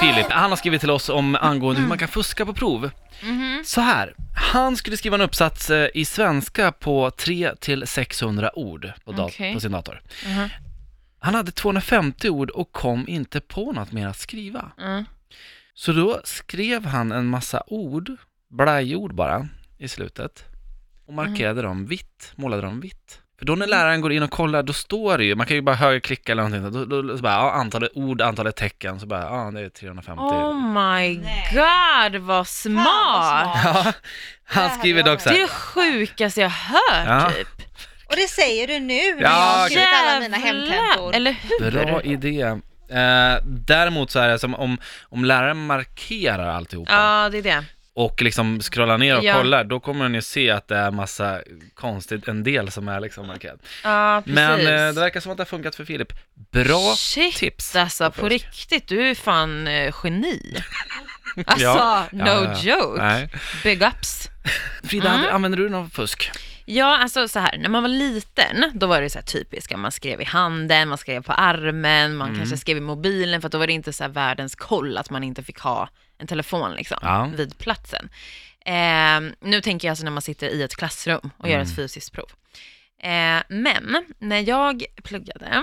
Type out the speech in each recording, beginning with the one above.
Filip, han har skrivit till oss om angående hur man kan fuska på prov. Mhm. Så här, han skulle skriva en uppsats eh, i svenska på 3 till 600 ord på, dat- Okej. på sin dator. Mhm. Han hade 250 ord och kom inte på något mer att skriva. Mm. Så då skrev han en massa ord, blajord bara, i slutet. Och markerade dem vitt, målade dem vitt. För då när läraren går in och kollar, då står det ju, man kan ju bara högerklicka eller någonting, då, då, då så bara, ja, antalet ord, antalet tecken, så bara, ja, det är 350. Oh my Nej. god vad smart! smart. Ja, han skriver dock så Det är det sjukaste jag hört Ja. typ. Och det säger du nu när Ja, jag har skrivit alla mina hemtentor. Eller hur? bra idé. Eh, däremot så är det som om, om läraren markerar alltihopa Ja, det är det. Och liksom scrollar ner och Ja. kollar, då kommer ju se att det är massa konstigt, en del som är liksom markerad. Ja, precis. Men eh, det verkar som att det har funkat för Filip. Bra Shit, tips. alltså på fusk. riktigt, du är fan eh, geni. Alltså, Ja, no ja. joke. Nej. Big ups. Frida, Mm. använder du någon fusk? Ja, alltså så här, när man var liten, då var det så här typiska, man skrev i handen, man skrev på armen, man Mm. kanske skrev i mobilen, för då var det inte så här världens koll att man inte fick ha en telefon liksom, Ja. vid platsen. Eh, nu tänker jag alltså när man sitter i ett klassrum och gör ett Mm. fysiskt prov. Eh, men när jag pluggade,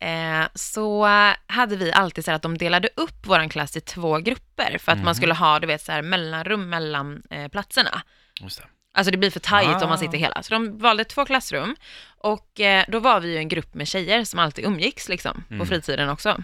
eh, så hade vi alltid så här att de delade upp vår klass i två grupper, för att Mhm. man skulle ha, du vet, så här mellanrum mellan eh, platserna. Alltså det blir för tajt Ah. om man sitter hela. Så de valde två klassrum och eh, då var vi ju en grupp med tjejer som alltid umgicks liksom Mm. på fritiden också.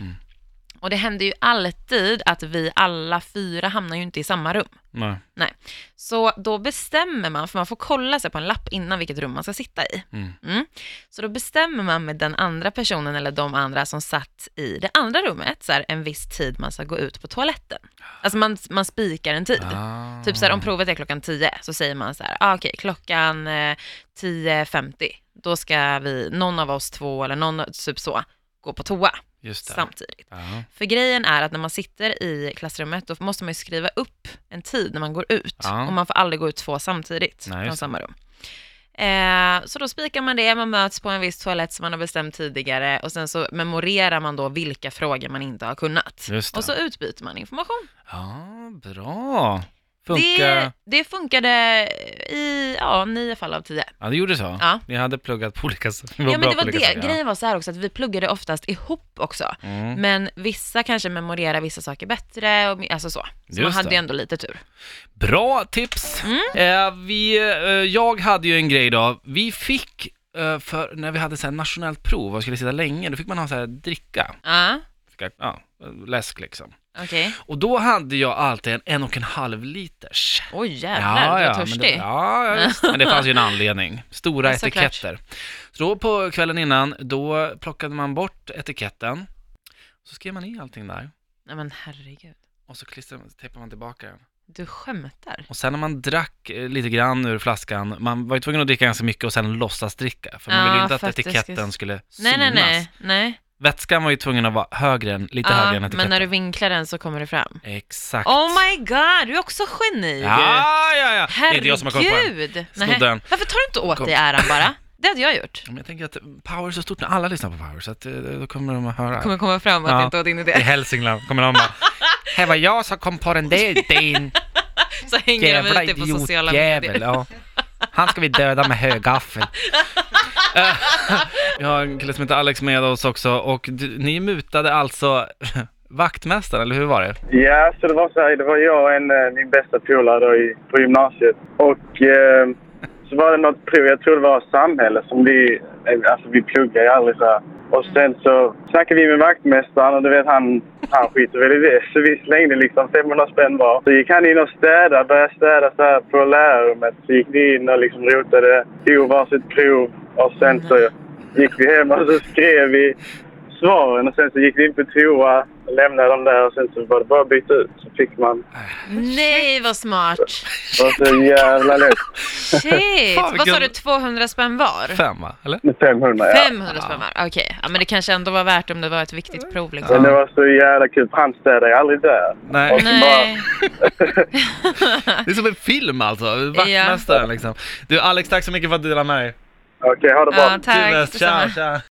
Och det hände ju alltid att vi alla fyra hamnar ju inte i samma rum. Nej. Nej. Så då bestämmer man, för man får kolla sig på en lapp innan vilket rum man ska sitta i. Mm. Mm. Så då bestämmer man med den andra personen eller de andra som satt i det andra rummet, så här, en viss tid man ska gå ut på toaletten. Alltså man, man spikar en tid. Ah. Typ så här, om provet är klockan 10 så säger man så här, ah, okej, klockan eh, 10.50, då ska vi, någon av oss två eller någon, typ så, gå på toa. Samtidigt. Ja. För grejen är att när man sitter i klassrummet, då måste man ju skriva upp en tid när man går ut. Ja. Och man får aldrig gå ut två samtidigt Nej, från samma rum. Eh, så då spikar man det, man möts på en viss toalett som man har bestämt tidigare och sen så memorerar man då vilka frågor man inte har kunnat. Och så utbyter man information. Ja, bra. Funkar. Det, det funkade i ja, nio fall av tio. Ja, det gjorde så? Ja. Ni hade pluggat på olika sätt. Ja, men det var det. sätt, ja. Grejen var så här också att vi pluggade oftast ihop också. Mm. Men vissa kanske memorerar vissa saker bättre, och, alltså så. Så man Just hade det. ju ändå lite tur. Bra tips! Mm. Eh, vi, eh, jag hade ju en grej då, vi fick, eh, för när vi hade så här nationellt prov och skulle sitta länge, då fick man ha så här dricka, jag- ja, läsk liksom. Okej. Och då hade jag alltid en en och en halv liters. Oj jävlar, du är men törstig. det, ja, ja, men det fanns ju en anledning. Stora Ja, etiketter. Så då på kvällen innan, då plockade man bort etiketten, så skrev man i allting där, Nej men herregud. och så klistrade tejpade man tillbaka den. Du skämtar? Och sen när man drack eh, lite grann ur flaskan, man var ju tvungen att dricka ganska mycket och sen låtsas dricka. För man Ja, ville ju inte att etiketten skulle Nej, synas. nej, nej. nej. Vätskan var ju tvungen att vara högre än, lite högre än etiketten. men när du vinklar den så kommer det fram. Exakt. Oh my god, du är också geni! Ja, ja, ja. Det är Herregud! inte jag som har kommit på den. Snodde den. Varför tar du inte åt Kom. dig äran bara? Det hade jag gjort. Men jag tänker att Power är så stort när alla lyssnar på Power, så att eh, då kommer de att höra. kommer komma fram att Ja. det inte var din I idé. Hälsingland kommer de bara, det var jag som kom på den där idén, Så hänger de jävla ut det på sociala idiotjävel. medier. Ja. Han ska vi döda med högaffel. Vi har en kille som heter Alex med oss också och du, ni mutade alltså vaktmästaren, eller hur var det? Ja, så det var så här, det var jag och en, eh, min bästa polare på gymnasiet. Och eh, så var det något prov, jag tror det var samhälle som vi, eh, alltså vi pluggar ju aldrig så här. Och sen så snackade vi med vaktmästaren och du vet han, han skiter väl i det. Så vi slängde liksom 500 spänn var. Så gick han in och städade, började städa så här på lärarrummet. Så gick vi in och liksom rotade, tog varsitt prov och sen så gick vi hem och så skrev vi svaren och sen så gick vi in på toa lämnade dem där och sen så var det bara att byta ut. Så fick man. Nej, vad smart. Det var så jävla lätt. Shit! Fan, Vad sa du, 200 spänn var? Fem va? Eller? Med 500 ja. 500 spänn var? Okej, ja, men det kanske ändå var värt om det var ett viktigt prov liksom. Men det var så jävla kul städade ju aldrig där. Nej. Och Nej. Det är som en film alltså, vaktmästaren liksom. Du Alex, tack så mycket för att du delade med dig. Okej, ha det bra. Ja, tack. Du med. Tja, detsamma. tja.